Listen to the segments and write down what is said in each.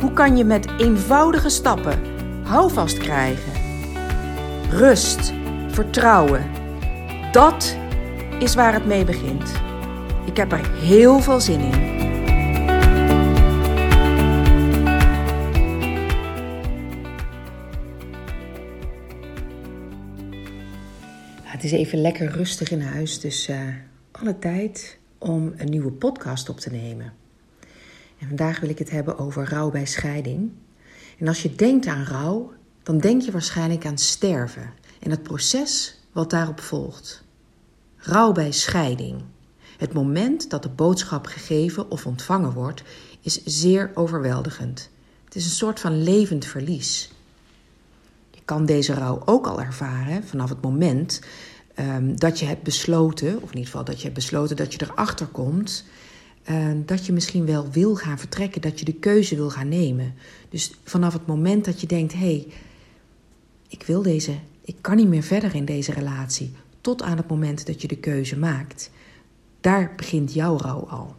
Hoe kan je met eenvoudige stappen houvast krijgen? Rust, vertrouwen. Dat is waar het mee begint. Ik heb er heel veel zin in. Het is even lekker rustig in huis, dus uh, alle tijd om een nieuwe podcast op te nemen. En vandaag wil ik het hebben over rouw bij scheiding. En als je denkt aan rouw, dan denk je waarschijnlijk aan sterven en het proces wat daarop volgt. Rouw bij scheiding. Het moment dat de boodschap gegeven of ontvangen wordt, is zeer overweldigend. Het is een soort van levend verlies. Je kan deze rouw ook al ervaren vanaf het moment um, dat je hebt besloten, of in ieder geval dat je hebt besloten dat je erachter komt uh, dat je misschien wel wil gaan vertrekken, dat je de keuze wil gaan nemen. Dus vanaf het moment dat je denkt: hé, hey, ik wil deze, ik kan niet meer verder in deze relatie, tot aan het moment dat je de keuze maakt, daar begint jouw rouw al.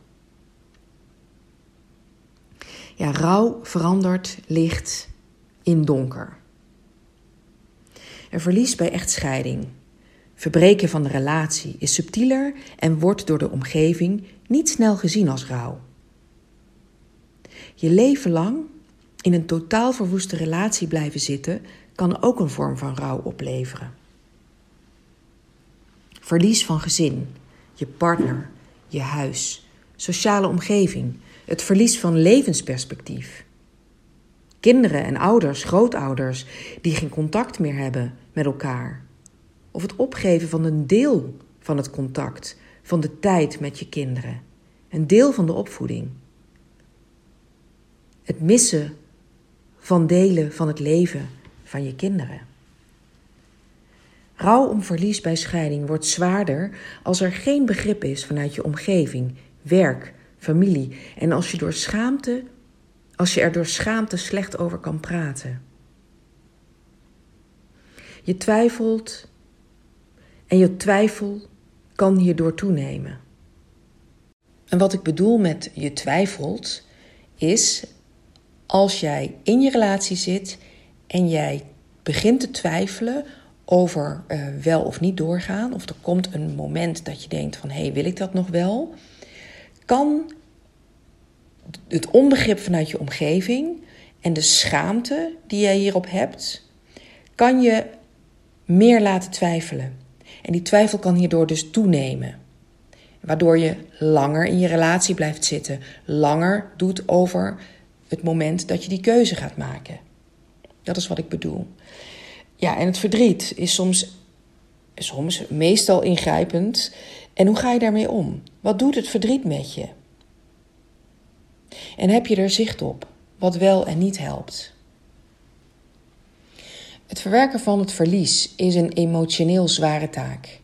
Ja, rouw verandert licht in donker. Een verlies bij echtscheiding, verbreken van de relatie is subtieler en wordt door de omgeving niet snel gezien als rouw. Je leven lang in een totaal verwoeste relatie blijven zitten kan ook een vorm van rouw opleveren. Verlies van gezin, je partner, je huis, sociale omgeving, het verlies van levensperspectief. Kinderen en ouders, grootouders die geen contact meer hebben met elkaar. Of het opgeven van een deel van het contact van de tijd met je kinderen. Een deel van de opvoeding. Het missen van delen van het leven van je kinderen. Rouw om verlies bij scheiding wordt zwaarder als er geen begrip is vanuit je omgeving, werk, familie en als je, door schaamte, als je er door schaamte slecht over kan praten. Je twijfelt en je twijfel kan hierdoor toenemen. En wat ik bedoel met je twijfelt, is als jij in je relatie zit en jij begint te twijfelen over uh, wel of niet doorgaan, of er komt een moment dat je denkt van hé, hey, wil ik dat nog wel? Kan het onbegrip vanuit je omgeving en de schaamte die jij hierop hebt, kan je meer laten twijfelen. En die twijfel kan hierdoor dus toenemen. Waardoor je langer in je relatie blijft zitten, langer doet over het moment dat je die keuze gaat maken. Dat is wat ik bedoel. Ja, en het verdriet is soms, soms meestal ingrijpend. En hoe ga je daarmee om? Wat doet het verdriet met je? En heb je er zicht op wat wel en niet helpt? Het verwerken van het verlies is een emotioneel zware taak.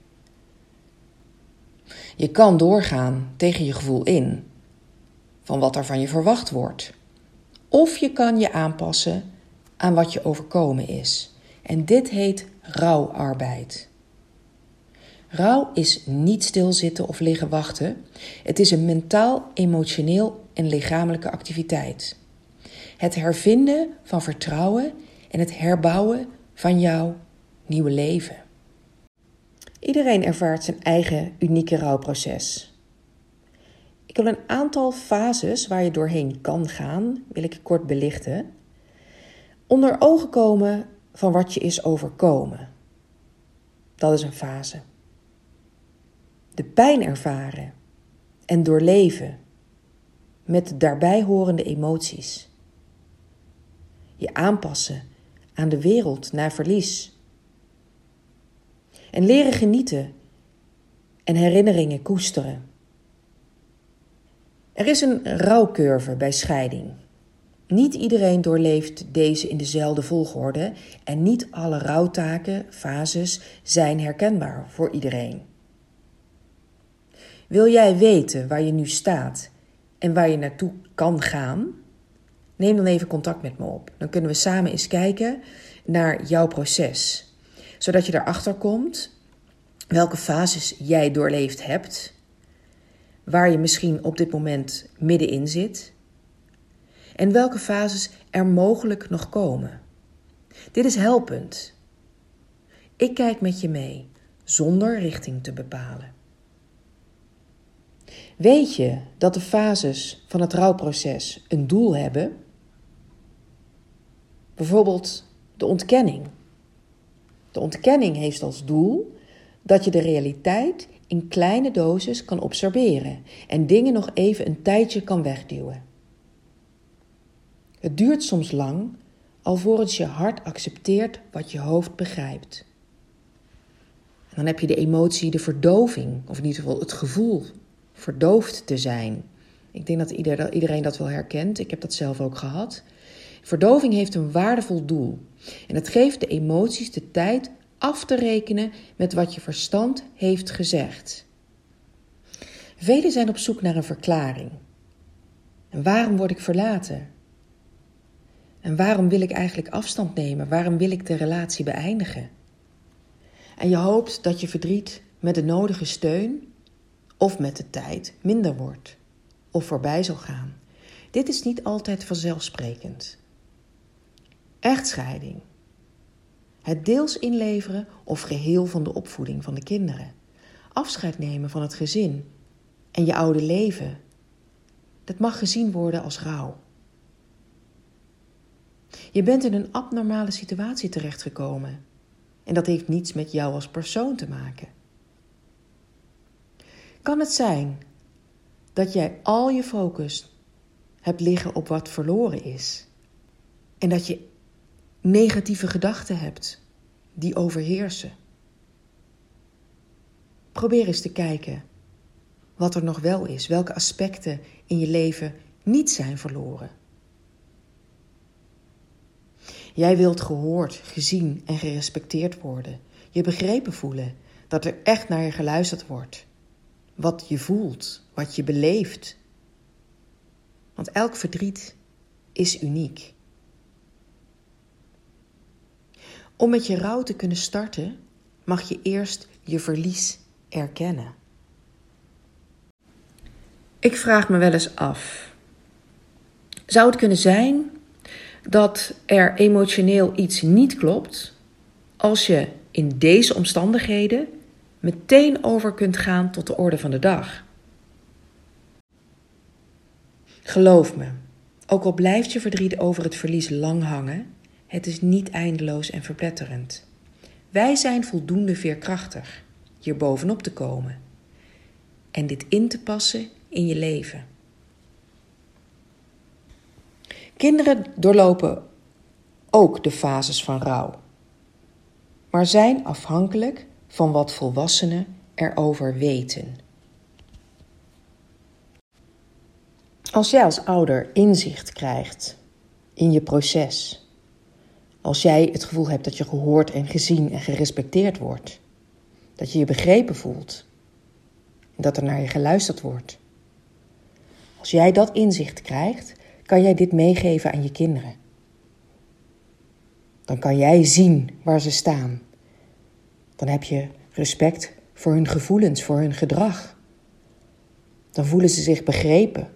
Je kan doorgaan tegen je gevoel in, van wat er van je verwacht wordt. Of je kan je aanpassen aan wat je overkomen is. En dit heet rouwarbeid. Rouw is niet stilzitten of liggen wachten. Het is een mentaal, emotioneel en lichamelijke activiteit. Het hervinden van vertrouwen en het herbouwen van jouw nieuwe leven. Iedereen ervaart zijn eigen unieke rouwproces. Ik wil een aantal fases waar je doorheen kan gaan, wil ik kort belichten. Onder ogen komen van wat je is overkomen. Dat is een fase. De pijn ervaren en doorleven met de daarbij horende emoties. Je aanpassen aan de wereld naar verlies en leren genieten en herinneringen koesteren. Er is een rouwcurve bij scheiding. Niet iedereen doorleeft deze in dezelfde volgorde en niet alle rouwtaken, fases zijn herkenbaar voor iedereen. Wil jij weten waar je nu staat en waar je naartoe kan gaan? Neem dan even contact met me op. Dan kunnen we samen eens kijken naar jouw proces, zodat je erachter komt welke fases jij doorleefd hebt, waar je misschien op dit moment middenin zit en welke fases er mogelijk nog komen. Dit is helpend. Ik kijk met je mee, zonder richting te bepalen. Weet je dat de fases van het rouwproces een doel hebben? Bijvoorbeeld de ontkenning. De ontkenning heeft als doel dat je de realiteit in kleine doses kan observeren en dingen nog even een tijdje kan wegduwen. Het duurt soms lang alvorens je hart accepteert wat je hoofd begrijpt. En dan heb je de emotie, de verdoving, of in ieder geval het gevoel verdoofd te zijn. Ik denk dat iedereen dat wel herkent. Ik heb dat zelf ook gehad. Verdoving heeft een waardevol doel. En het geeft de emoties de tijd af te rekenen met wat je verstand heeft gezegd. Velen zijn op zoek naar een verklaring. En waarom word ik verlaten? En waarom wil ik eigenlijk afstand nemen? Waarom wil ik de relatie beëindigen? En je hoopt dat je verdriet met de nodige steun of met de tijd minder wordt of voorbij zal gaan. Dit is niet altijd vanzelfsprekend. Echtscheiding. Het deels inleveren of geheel van de opvoeding van de kinderen. Afscheid nemen van het gezin en je oude leven. Dat mag gezien worden als rouw. Je bent in een abnormale situatie terechtgekomen. En dat heeft niets met jou als persoon te maken. Kan het zijn dat jij al je focus hebt liggen op wat verloren is? En dat je negatieve gedachten hebt die overheersen? Probeer eens te kijken wat er nog wel is, welke aspecten in je leven niet zijn verloren. Jij wilt gehoord, gezien en gerespecteerd worden. Je begrepen voelen dat er echt naar je geluisterd wordt. Wat je voelt, wat je beleeft. Want elk verdriet is uniek. Om met je rouw te kunnen starten, mag je eerst je verlies erkennen. Ik vraag me wel eens af: zou het kunnen zijn dat er emotioneel iets niet klopt als je in deze omstandigheden meteen over kunt gaan tot de orde van de dag. Geloof me, ook al blijft je verdriet over het verlies lang hangen, het is niet eindeloos en verpletterend. Wij zijn voldoende veerkrachtig hier bovenop te komen en dit in te passen in je leven. Kinderen doorlopen ook de fases van rouw, maar zijn afhankelijk van wat volwassenen erover weten. Als jij als ouder inzicht krijgt in je proces, als jij het gevoel hebt dat je gehoord en gezien en gerespecteerd wordt, dat je je begrepen voelt en dat er naar je geluisterd wordt. Als jij dat inzicht krijgt, kan jij dit meegeven aan je kinderen. Dan kan jij zien waar ze staan. Dan heb je respect voor hun gevoelens, voor hun gedrag. Dan voelen ze zich begrepen.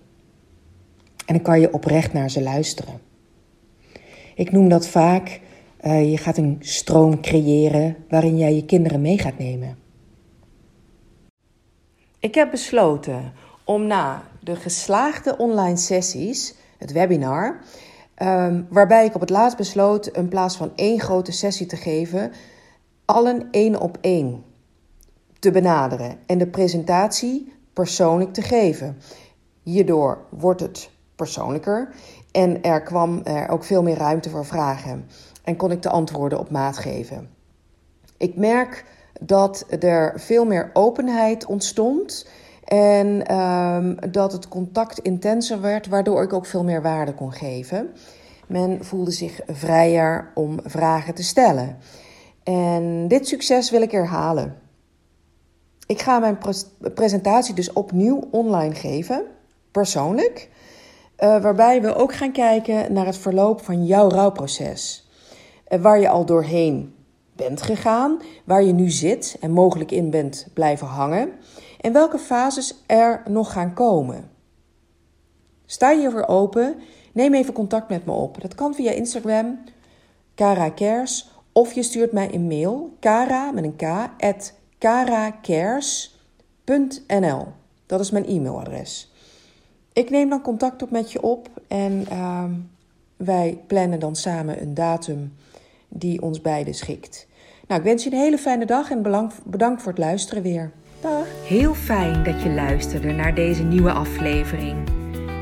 En dan kan je oprecht naar ze luisteren. Ik noem dat vaak, uh, je gaat een stroom creëren waarin jij je kinderen mee gaat nemen. Ik heb besloten om na de geslaagde online sessies het webinar. Um, waarbij ik op het laatst besloot in plaats van één grote sessie te geven, allen één op één te benaderen en de presentatie persoonlijk te geven. Hierdoor wordt het persoonlijker en er kwam er ook veel meer ruimte voor vragen en kon ik de antwoorden op maat geven. Ik merk dat er veel meer openheid ontstond En ehm, dat het contact intenser werd, waardoor ik ook veel meer waarde kon geven. Men voelde zich vrijer om vragen te stellen. En dit succes wil ik herhalen. Ik ga mijn presentatie dus opnieuw online geven, persoonlijk. Uh, waarbij we ook gaan kijken naar het verloop van jouw rouwproces. Uh, waar je al doorheen bent gegaan, waar je nu zit en mogelijk in bent blijven hangen. En welke fases er nog gaan komen. Sta je hiervoor open? Neem even contact met me op. Dat kan via Instagram, Cara Cares, of je stuurt mij een mail, cara met een k, at caracares.nl. Dat is mijn e-mailadres. Ik neem dan contact op met je op en uh, wij plannen dan samen een datum die ons beiden schikt. Nou, ik wens je een hele fijne dag en bedankt voor het luisteren weer. Dag. Heel fijn dat je luisterde naar deze nieuwe aflevering.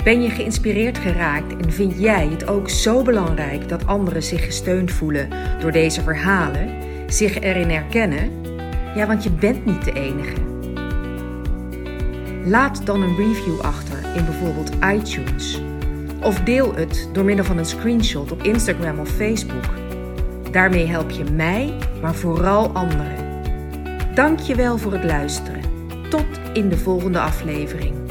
Ben je geïnspireerd geraakt en vind jij het ook zo belangrijk dat anderen zich gesteund voelen door deze verhalen, zich erin herkennen? Ja, want je bent niet de enige. Laat dan een review achter bijvoorbeeld iTunes. Of deel het door middel van een screenshot op Instagram of Facebook. Daarmee help je mij, maar vooral anderen. Dank je wel voor het luisteren. Tot in de volgende aflevering.